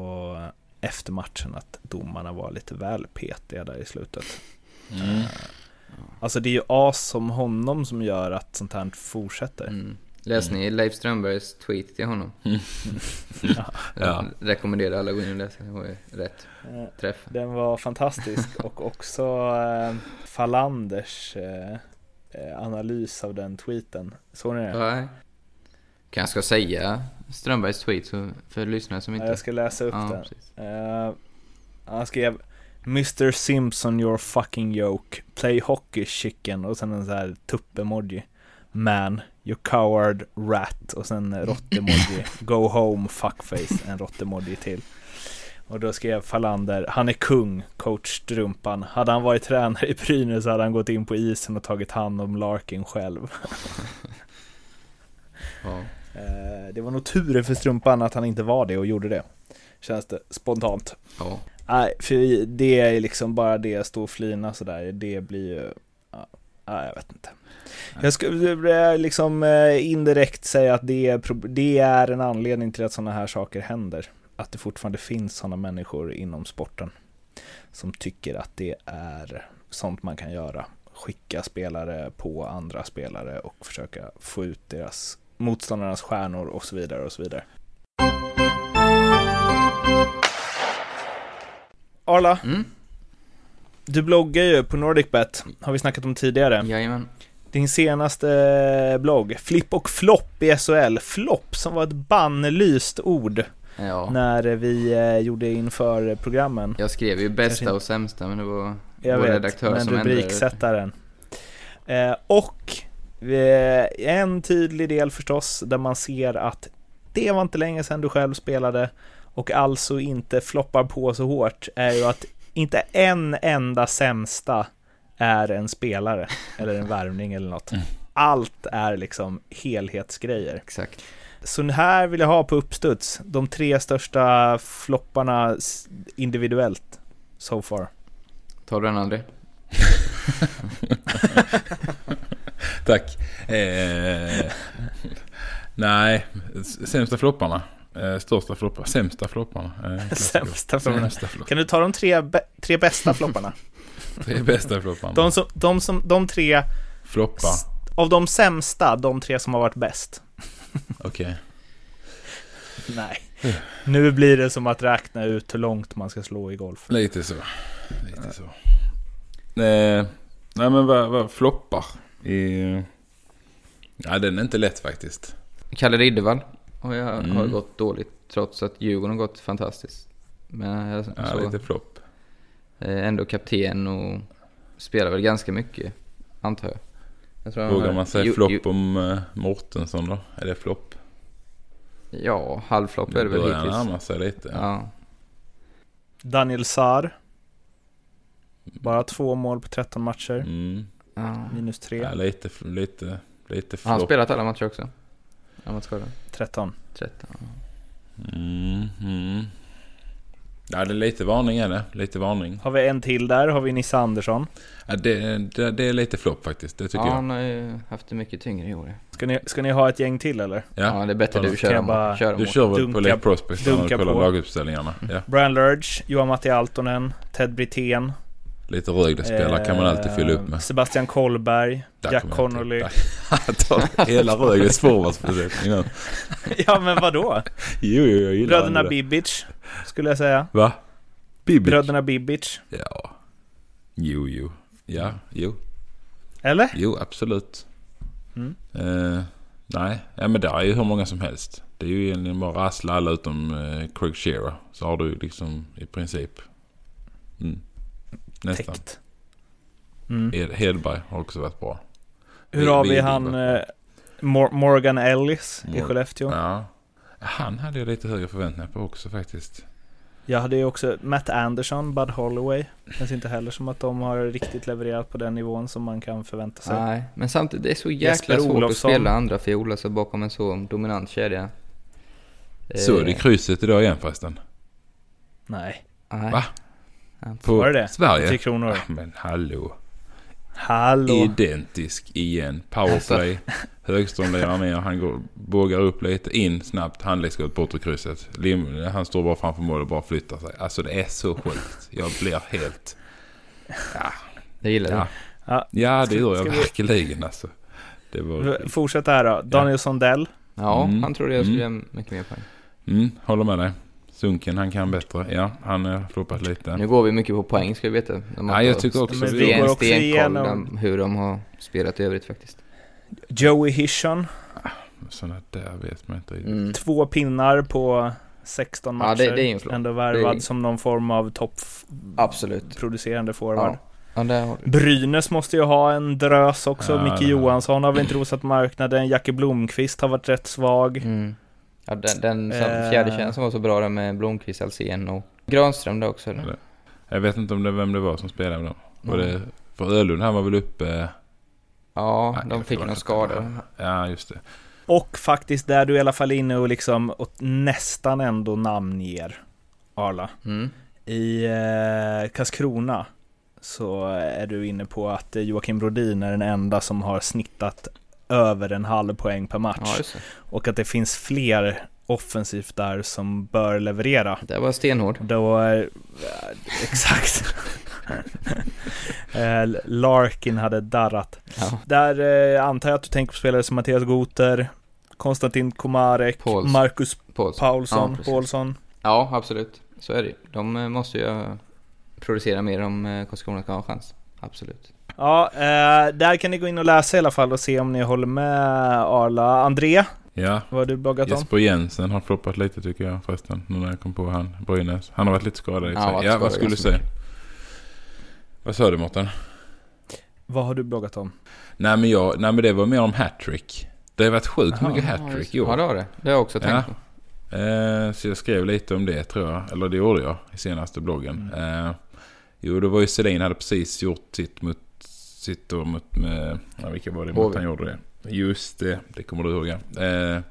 efter matchen att domarna var lite väl petiga där i slutet. mm. Alltså det är ju as som honom som gör att sånt här fortsätter. Mm. Läste ni Leif Strömbergs tweet till honom? [laughs] Ja. Rekommenderar alla att gå in och läsa, det var ju rätt Eh, träff. Den var fantastisk [laughs] och också eh, Falanders eh, eh, analys av den tweeten. Såg ni det? Nej. Kanske ska säga Strömbergs tweet så, för lyssnare som Ja, inte... jag ska läsa upp Ja, den. Eh, han skrev Mr Simpson your fucking joke. Play hockey chicken och sen en sån här tupp-emoji. Man, you coward rat och sen rått-emoji. [laughs] Go home fuckface, en rått-emoji till. Och då skrev Falander, han är kung, coach Strumpan. Hade han varit tränare i Brynäs hade han gått in på isen och tagit hand om Larkin själv. [laughs] Ja. Eh, det var nog tur för Strumpan att han inte var det och gjorde det. Känns det spontant. ja. Nej, för det är liksom bara det, stå och flina sådär, det blir ju... Ja, jag vet inte. Jag skulle liksom eh, indirekt säga att det är, det är en anledning till att sådana här saker händer. Att det fortfarande finns sådana människor inom sporten som tycker att det är sånt man kan göra. Skicka spelare på andra spelare och försöka få ut deras motståndarnas stjärnor och så vidare och så vidare. Arla, Mm. du bloggar ju på NordicBet, har vi snackat om tidigare. Jajamän. Din senaste blogg, Flipp och flopp i SHL. Flopp som var ett bannlyst ord Ja. när vi eh, gjorde inför programmen. Jag skrev ju bästa och sämsta men det var Jag vår vet, redaktör men som rubriksättaren. Eh, och eh, en tydlig del förstås där man ser att det var inte länge sedan du själv spelade och alltså inte floppar på så hårt är ju att inte en enda sämsta är en spelare [laughs] eller en värvning eller något. Allt är liksom helhetsgrejer. Exakt. Så här vill jag ha på uppstuds de tre största flopparna individuellt so far. Tar du den André? [laughs] Tack. Eh, nej, sämsta flopparna. Eh, största floppar. Sämsta flopparna. Eh. [laughs] Sämsta flopparna. Flopparna. Kan du ta de tre, tre bästa flopparna? Tre bästa flopparna. De, som, de, som, de tre, Floppa. s- av de sämsta, de tre som har varit bäst. [laughs] Okej. Nej. Nu blir det som att räkna ut hur långt man ska slå i golf. Lite så. Lite så. Eh, nej men vad, vad floppar? I... Ja den är inte lätt faktiskt. Kalle Riddervall har, jag, Mm. har gått dåligt trots att Djurgården har gått fantastiskt. Men jag Ja, så, lite flopp. Eh, ändå kapten och spelar väl ganska mycket, antar jag. jag tror Vågar har- man säga flopp om uh, Mortensson då? Är det flopp? Ja, halvflopp är det väl börjar hittills. närma sig lite. Ja. Daniel Saar. Bara två mål på 13 matcher. Mm. ja. Minus tre. Ja, lite, lite, lite Har han flopp. spelat alla matcher också? Amatörskadad? 13. 13. ja. Mm, mm. Ja, det är lite varning är det. Lite varning. Har vi en till där, har vi Nisse Andersson. Ja, det, det, det är lite flopp faktiskt, det tycker Ja, jag. han har ju haft det mycket tyngre i år. Ska ni, ska ni ha ett gäng till eller? Ja, det är bättre du kör bara- Kör Du kör väl Dunka- på Lake Prospect när du kollar på. laguppställningarna? Ja. Brian Lurge, Johan-Matti Altonen, Ted Brithén. Lite Rögle-spelare kan man alltid fylla upp eh, med. Sebastian Kollberg, Där Jack Connolly. [laughs] hela Rögles forwardsbesättning [laughs] nu. ja men vadå? Jo, jo, jag gillar Bröderna det. Bibic, skulle jag säga. Va? Bibic? Bröderna Bibic. Ja. Jo, jo. Ja, jo. Eller? Jo, absolut. Mm. Eh, nej, ja, men det är ju hur många som helst. Det är ju egentligen bara rassla alla utom eh, Craig Shearer. Så har du liksom i princip... Mm. Nästan. Täckt. Mm. Hed- Hedberg har också varit bra. Hur har vi han eh, Mor- Morgan Ellis i Mor- Skellefteå? Ja. Han hade jag lite högre förväntningar på också faktiskt. Jag hade ju också Matt Anderson, Bud Holloway. Känns inte heller som att de har riktigt levererat på den nivån som man kan förvänta sig. Nej, men samtidigt det är så jäkla svårt att spela andra fioler så bakom en så dominant kedja. Såg Eh, du krysset idag igen förresten? Nej. Nej. Va? På Var det det? Sverige? Tre kronor. Ah, men hallå. Hallå! Identisk igen. Powerplay. [laughs] Högström lirar ner. Han går, bågar upp lite. In snabbt. Handledsskott bort ur krysset. Lim, han står bara framför mål och bara flyttar sig. Alltså det är så sjukt. Jag blir helt... Det gillar du. Ja, Ja. ja det gör jag vi- verkligen alltså. Det var... Fortsätt här då. Daniel Sondell. Ja, Mm. han trodde jag skulle Mm. göra mycket mer poäng. Mm, håller med dig. Sunken, han kan bättre. Ja, han har floppat lite. Nu går vi mycket på poäng ska vi veta. De Ja, jag tycker också vi sten- går också igenom- om hur de har spelat i övrigt faktiskt. Joey Hishon. Sådana där vet man inte riktigt. Mm. Två pinnar på 16 matcher. Ja, det- det är en. Ändå värvad är- som någon form av Absolut. toppproducerande forward. Ja. Ja. Brynäs måste ju ha en drös också. Ja, Micke Johansson har väl inte rosat marknaden. Jacke Blomqvist har varit rätt svag. Mm. Ja, den, den som Eh. fjärde tjänsten som var så bra där med Blomqvist, Alsen och Granström där också. Eller? Jag vet inte om det vem det var som spelade med dem. Var Mm. det, för Ölund han var väl uppe... Ja, Nej, de fick någon skada. Ja, just det. Och faktiskt där du i alla fall är inne och liksom och nästan ändå namnger Arla. Mm. I eh, Karlskrona så är du inne på att eh, Joakim Brodin är den enda som har snittat över en halv poäng per match. Ja, och att det finns fler offensivt där som bör leverera. Det var stenhård. Då är... [laughs] Exakt. Eh, Larkin hade darrat. Ja. Där eh, antar jag att du tänker på spelare som Mattias Goter, Konstantin Komarek, Pauls. Marcus Paulsson. Paulsson, Ja. Paulsson. Ja, absolut. Så är det. De eh, måste ju eh, producera mer om eh, Karlskrona ska ha en chans. Absolut. Ja, eh, där kan ni gå in och läsa i alla fall och se om ni håller med Arla. André, Ja, vad har du bloggat om? Jesper Jensen har floppat lite tycker jag förresten. Nu när jag kom på han. Brynäs. Han har varit lite skadad i Ja, sig. Ja, skadad vad skulle du säga? Vad sa du Mårten? Vad har du bloggat om? Nej men, jag, nej men det var mer om hattrick. Det har varit sjukt Jaha. mycket Ja, hattrick i år. Ja, det har det. Det har jag också tänkt Ja. på. Eh, så jag skrev lite om det tror jag. Eller det gjorde jag i senaste bloggen. Mm. Eh, jo, det var ju Selin hade precis gjort sitt mot sitt då mot med, ja, vilka var det mot han gjorde det? Just det, det kommer du ihåg ja. Eh,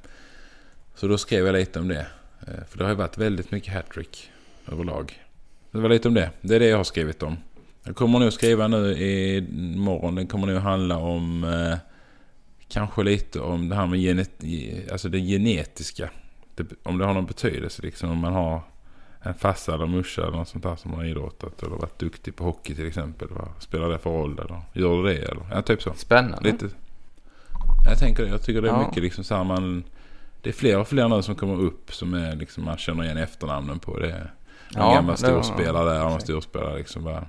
så då skrev jag lite om det. Eh, för det har ju varit väldigt mycket hattrick överlag. Det var lite om det. Det är det jag har skrivit om. Jag kommer nog skriva nu i morgon. Den kommer nog handla om eh, kanske lite om det här med genet, alltså det genetiska. Det, om det har någon betydelse liksom om man har en farsa eller morsa eller något sånt där som har idrottat eller varit duktig på hockey till exempel. Vad spelar det för roll eller gör det det eller? Ja, typ så. Spännande. Lite. Jag tänker. Jag tycker det är Ja. mycket liksom så här man... Det är fler och fler nu som kommer upp som är liksom man känner igen efternamnen på. Det är en Ja, gammal storspelare där och en storspelare liksom bara...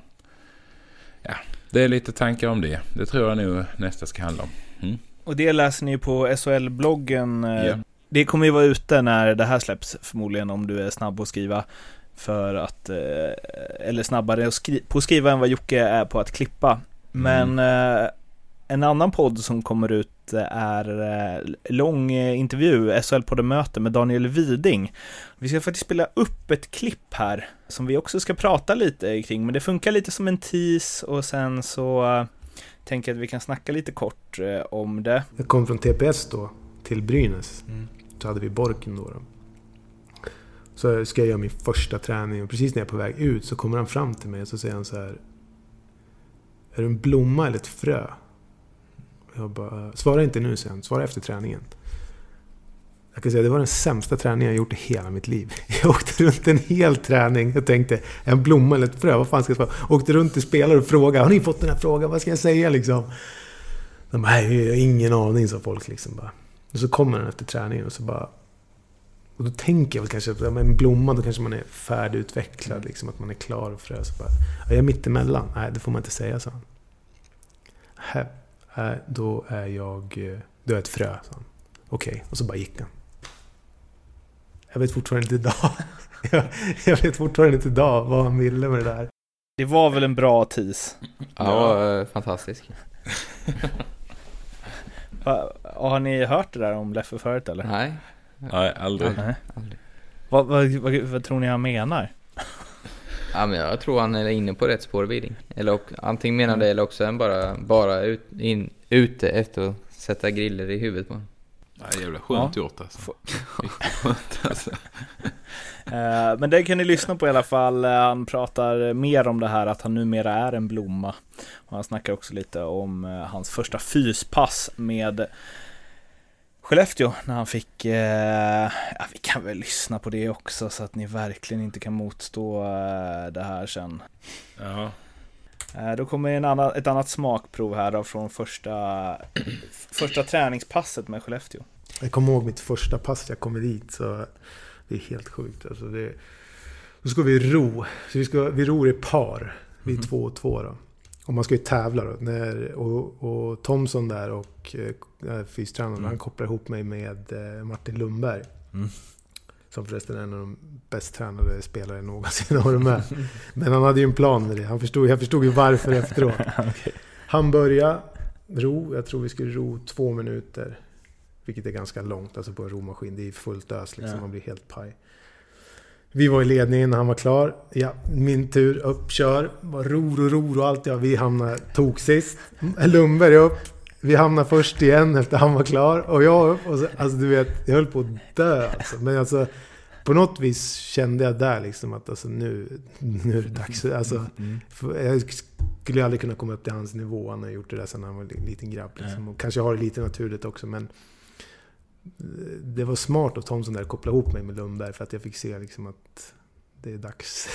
Ja, det är lite tankar om det. Det tror jag nog nästa ska handla om. Och det läser ni på SHL-bloggen. Ja. Det kommer ju vara ute när det här släpps förmodligen om du är snabb att skriva. För att, eh, eller snabbare att skri- på att skriva än vad Jocke är på att klippa. Men eh, en annan podd som kommer ut eh, är eh, lång eh, intervju, SHL-podden Möte med Daniel Widing. Vi ska faktiskt spela upp ett klipp här som vi också ska prata lite kring, men det funkar lite som en tease och sen så eh, tänker jag att vi kan snacka lite kort eh, om det. Jag kom från TPS då till Brynäs. Mm. Så hade vi Borken då. då. Så ska jag göra min första träning och precis när jag är på väg ut så kommer han fram till mig och så säger han så här. Är du en blomma eller ett frö? Jag bara, eh, svara inte nu sen, svara efter träningen. Jag kan säga det var den sämsta träningen jag gjort i hela mitt liv. [laughs] Jag åkte runt en hel träning och tänkte, en blomma eller ett frö, vad fan ska jag svara? Åkte runt till spelare och frågade, har ni fått den här frågan? Vad ska jag säga liksom? De bara, jag har ingen aning, sa folk liksom bara. Och så kommer den efter träningen och så bara... Och då tänker jag väl kanske, att en blomma, då kanske man är färdigutvecklad, liksom, att man är klar och frö. Så bara, jag är mittemellan. Nej, det får man inte säga, sa han. Nej, då är jag... Då är ett frö, sa han. Okej, okay. och så bara gick han. Jag vet fortfarande inte idag. [laughs] jag vet fortfarande inte idag vad han ville med det där. Det var väl en bra tis? Ja, var eh, fantastisk. [laughs] Har ni hört det där om Leffe förut eller? Nej. Nej, aldrig. Nej. aldrig. Vad, vad, vad, vad, tror ni han menar? Ja, men jag tror han är inne på rätt spår, Widing. Eller antingen menar det eller också är han bara, bara ut, in, ute efter att sätta griller i huvudet på honom. Ja, jävla skönt ja. gjort alltså. skönt alltså. [laughs] Eh, men det kan ni lyssna på i alla fall. Eh, han pratar mer om det här att han numera är en blomma. Och han snackar också lite om eh, hans första fyspass med Skellefteå när han fick, ja vi kan väl lyssna på det också så att ni verkligen inte kan motstå det här sen. Ja. Då kommer en annan, ett annat smakprov här då från första, första träningspasset med Skellefteå. Jag kommer ihåg mitt första pass jag kommer dit. Så det är helt sjukt. Alltså det, då ska vi ro. Så vi, ska, vi ror i par. Vi är mm. två och två då. Och man ska ju tävla då. När, och, och Thomson där och äh, fystränaren, mm. han kopplar ihop mig med äh, Martin Lundberg. Mm. Som förresten är en av de bäst tränade spelare någonsin har med. [laughs] Men han hade ju en plan med det. Han förstod, jag förstod ju varför [laughs] efteråt. okay. Han började ro. Jag tror vi skulle ro två minuter. Vilket är ganska långt alltså på en romaskin. Det är fullt ös liksom. Ja. Man blir helt paj. Vi var i ledningen när han var klar. Ja, min tur. Upp, kör. Ror och ror och allt. Ja, vi hamnade tok sist. Lundberg upp. Vi hamnade först igen efter han var klar. Och jag upp. Och så, alltså du vet, jag höll på att dö alltså. Men alltså på något vis kände jag där liksom att alltså, nu, nu är det dags. Alltså, mm. Jag skulle aldrig kunna komma upp till hans nivå. Han har gjort det där sedan han var en liten grabb. Liksom. Och kanske har det lite naturligt också. Men det var smart av Thomson där att koppla ihop mig med Lundberg för att jag fick se liksom att det är dags.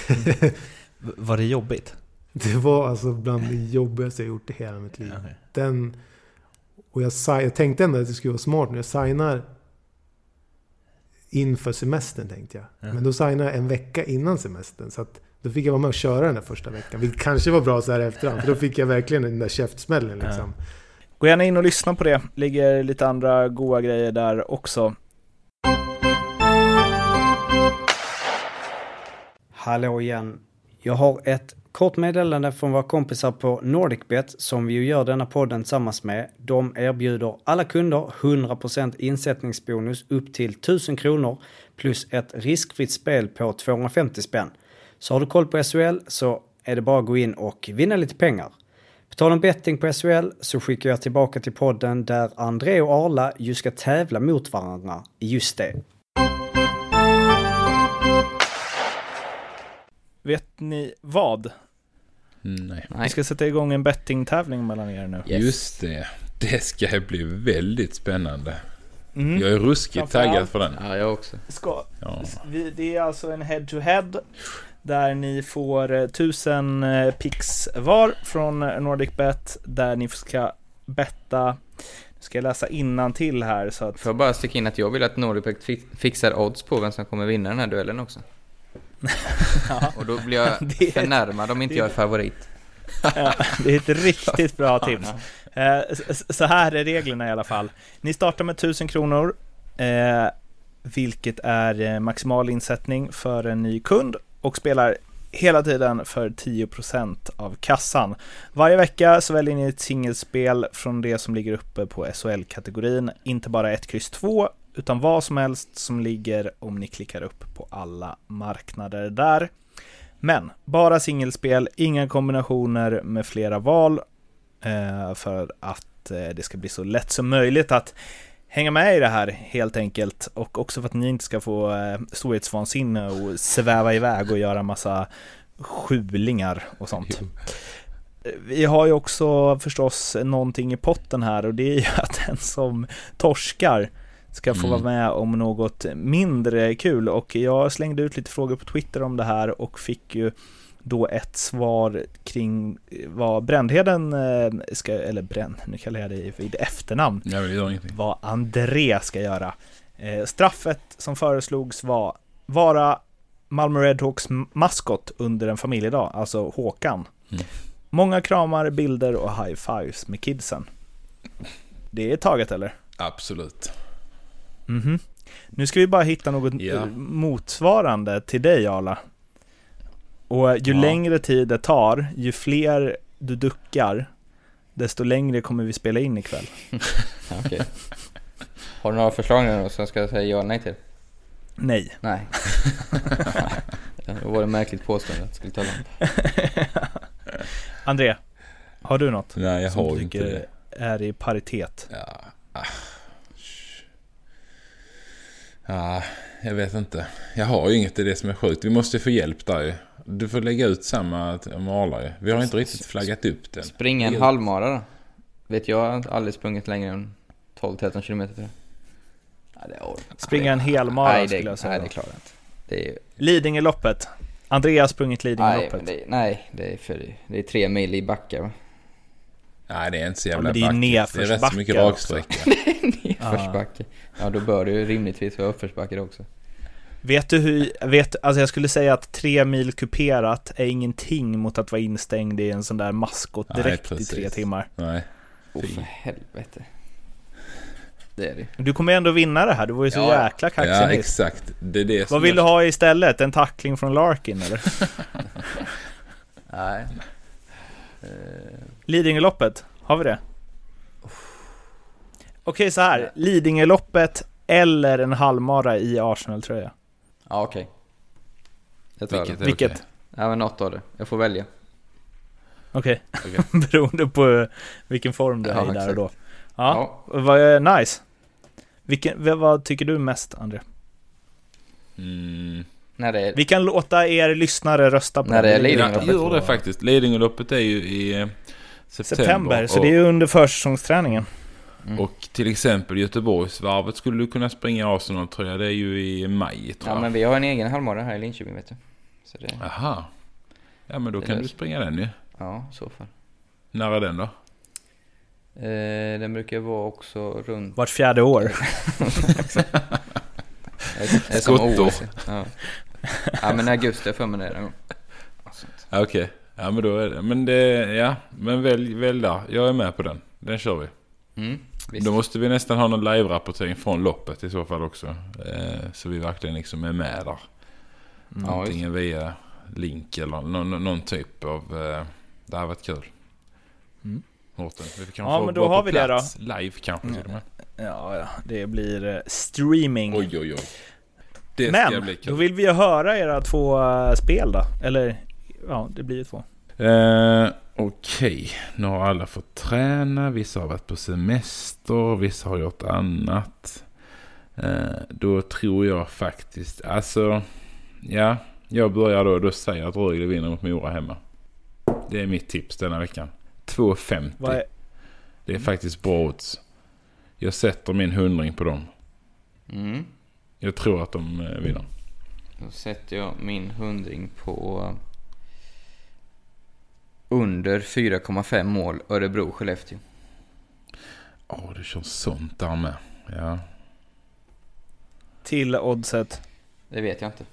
[laughs] Var det jobbigt? Det var alltså bland det jobbigaste jag gjort i hela mitt liv. Okay. Den, och jag, jag tänkte ändå att det skulle vara smart när jag signar inför semestern tänkte jag. Ja. Men då signade jag en vecka innan semestern. Så att då fick jag vara med och köra den där första veckan. Vilket kanske var bra så här efterhand. För då fick jag verkligen den där käftsmällen liksom. Ja. Gå gärna in och lyssna på det. Ligger lite andra goa grejer där också. Hallå igen. Jag har ett kort meddelande från våra kompisar på NordicBet som vi ju gör denna podden tillsammans med. De erbjuder alla kunder 100% insättningsbonus upp till 1000 kronor plus ett riskfritt spel på 250 spänn. Så har du koll på SHL så är det bara att gå in och vinna lite pengar. Tal om betting på SHL så skickar jag tillbaka till podden där André och Arla ju ska tävla mot varandra i just det. Vet ni vad? Nej. Vi ska sätta igång en bettingtävling mellan er nu. Yes. Just det. Det ska bli väldigt spännande. Mm. Jag är ruskigt taggad för den. Ja, jag också. Ska, ja. det är alltså en head-to-head. -head där ni får 1000 eh, eh, pix var från NordicBet där ni ska betta nu ska jag läsa innan till här så att... Får jag bara sticka in att jag vill att NordicBet fixar odds på vem som kommer vinna den här duellen också. [laughs] ja. Och då blir jag [laughs] det förnärmad om inte jag är favorit. ja, det är ett riktigt bra [laughs] tips. Eh, så här är reglerna i alla fall. Ni startar med 1000 kronor, vilket är maximal insättning för en ny kund och spelar hela tiden för 10% av kassan. Varje vecka så väljer ni ett singelspel från det som ligger uppe på SHL-kategorin, inte bara 1, X, 2, utan vad som helst som ligger om ni klickar upp på alla marknader där. Men bara singelspel, inga kombinationer med flera val eh, för att eh, det ska bli så lätt som möjligt att hänga med i det här helt enkelt och också för att ni inte ska få eh, storhetsvansinne och sväva iväg och göra massa skjulingar och sånt. Vi har ju också förstås någonting i potten här och det är ju [laughs] att den som torskar ska få Mm. vara med om något mindre kul och jag slängde ut lite frågor på Twitter om det här och fick ju då ett svar kring vad Brändheden eh, ska, eller Bränd, nu kallar jag det vid efternamn, ingenting. vad André ska göra. Eh, straffet som föreslogs var vara Malmö Redhawks maskot under en familjedag, alltså Håkan. Mm. Många kramar, bilder och high fives med kidsen. Det är taget eller? Absolut. Mhm. Nu ska vi bara hitta något eh, motsvarande till dig Arla. Och ju Ja. längre tid det tar, ju fler du duckar, desto längre kommer vi spela in ikväll. [laughs] Okej. Har du några förslag nu som jag ska säga ja nej till? Nej. Nej. då var det märkligt påstående att det skulle ta långt. André, har du något? Nej, jag som har du inte det. är i paritet? Ja. ah, Ja, jag vet inte. Jag har ju inget, det är det som är sjukt. Vi måste få hjälp där ju. Du får lägga ut samma t- malar ju. Vi har inte riktigt flaggat upp den. Springa en halvmara då? Vet jag har aldrig sprungit längre än 12-13 kilometer tror jag. Ja, det Springa en hel mara Nej, det- skulle jag säga Nej, det klarar jag inte. Det är, Lidingöloppet. Andreas sprungit nej, Lidingöloppet. men det, nej, det är för... Det är tre mil i backar va? Nej, det är inte så jävla men det är backigt. Det är rätt så mycket nedförsbackar också. [laughs] raksträcka. Nedförsbacke. Ja, då bör det ju rimligtvis vara uppförsbacke också. Vet du hur, vet, alltså jag skulle säga att tre mil kuperat är ingenting mot att vara instängd i en sån där maskot Nej, direkt i precis. tre timmar. Nej. Åh Fy. för helvete. Det är det Du kommer ändå vinna det här, du var ju så Ja. jäkla kaxig Ja, exakt. Det är det Vad vill du jag- ha istället? En tackling från Larkin eller? [laughs] Nej. Eh, Lidingöloppet, har vi det? Okej så här, Lidingöloppet eller en halvmara i Arsenal-tröja. Ja, okej. Jag tar Vilket det. är Vilket? okej. Ja, men något av det. Jag får välja. Okej, Okej. [laughs] beroende på vilken form du är Ja, i där och då. Ja, vad är nice. Vilken, vad- vad tycker du mest, André? Mm. När det är... Vi kan låta er lyssnare rösta på När det är det. Lidingöloppet. Ja, gör det faktiskt. Lidingöloppet är ju i eh, september. September, så och, det är ju under försäsongsträningen. Mm. och till exempel Göteborgsvarvet skulle du kunna springa Arsenal tror jag. Det är ju i maj tror Ja, jag. men vi har en egen halvmara här i Linköping vet du. Så det... Aha. Ja men då Det kan löser. du springa den ju. Ja, i så fall. När är den då? Eh, den brukar vara också runt... Vart fjärde år. [laughs] Skottår. Ja. ja, men augusti för mig det någon gång. Ja, Okej. Ja men då är det. Men det, ja. Men välj, välj där. Jag är med på den. Den kör vi. Mm, visst. Då måste vi nästan ha någon live-rapportering från loppet i så fall också. Eh, så vi verkligen liksom är med där. Just. Antingen via link eller någon, någon typ av... Eh, det här har varit kul. Mm. Mårten, vi kan Ja, få men då har vi det plats Live kanske till och med. Ja, ja, det blir eh, streaming. Oj oj oj. Det Men, då vill vi ju höra era två eh, spel då. Eller, ja, det blir ju två. Eh, Okej, nu har alla fått träna. Vissa har varit på semester. Vissa har gjort annat. Eh, då tror jag faktiskt, alltså, ja, jag börjar då. Då säger jag att Rögle vinner mot Mora hemma. Det är mitt tips denna veckan. 2,50. Vad är, Det är faktiskt bra odds. Jag sätter min hundring på dem. Mm. Jag tror att de eh, vinner. Då sätter jag min hundring på under 4,5 mål Örebro-Skellefteå. Ja, du kör sånt där med. Ja. till oddset. Det vet jag inte.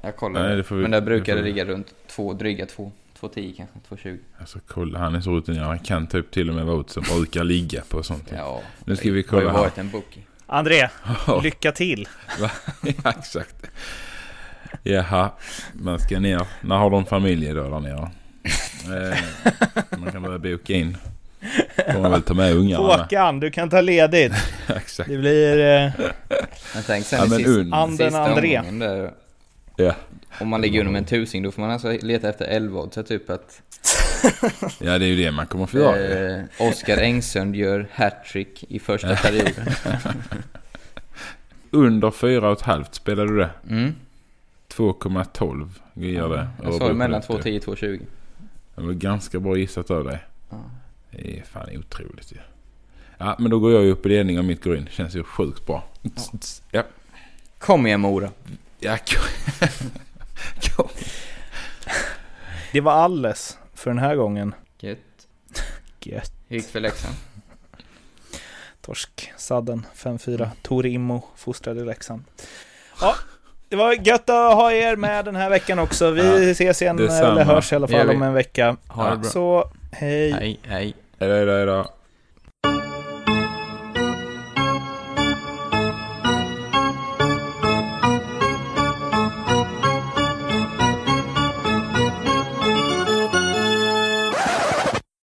Jag kollar. Nej, det vi- Men där det brukar det vi- ligga runt två, dryga 2. 2,10 kanske, 2,20. Alltså kolla, han är så rutinerad. Han kan typ till och med vara som brukar ligga på sånt. Ja. Nu ska vi Det har ju kolla här. varit en bookie. André, [laughs] Ja, lycka till! [laughs] ja, exakt. Jaha, man ska ner. När har de familj då där nere? Eh, man kan börja boka in. Får man väl ta med ungarna. Håkan, du kan ta ledigt. [laughs] Exakt. Det blir... Eh, Men tänk sen Ja, i und. Anden André. där. Ja. Om man ligger under med en tusing då får man alltså leta efter 11 odds. Så typ att Ja, det är ju det man kommer få göra. eh, Oskar Engsund gör hattrick i första perioden. [laughs] Under 4,5 spelar du det. Mm. 2,12 ger det. Jag sa mellan 2,10 och 2,20. Det var ganska bra gissat av dig. Ja. Det är fan otroligt ju. Ja, men då går jag ju upp i ledning om mitt går in. Känns ju sjukt bra. Ja. Kom igen Mora. Ja, kom. [laughs] kom. Det var alles för den här gången. Gött. Gött. Hur gick för Leksand? Torsk, Sadden 5-4. Tor Immo fostrade Leksand. Ja, det var gött att ha er med den här veckan också. Vi Ja, ses igen, eller hörs i alla fall om en vecka. Ha det bra. Så, hej. Hej, hej. Hej hej då, hej då.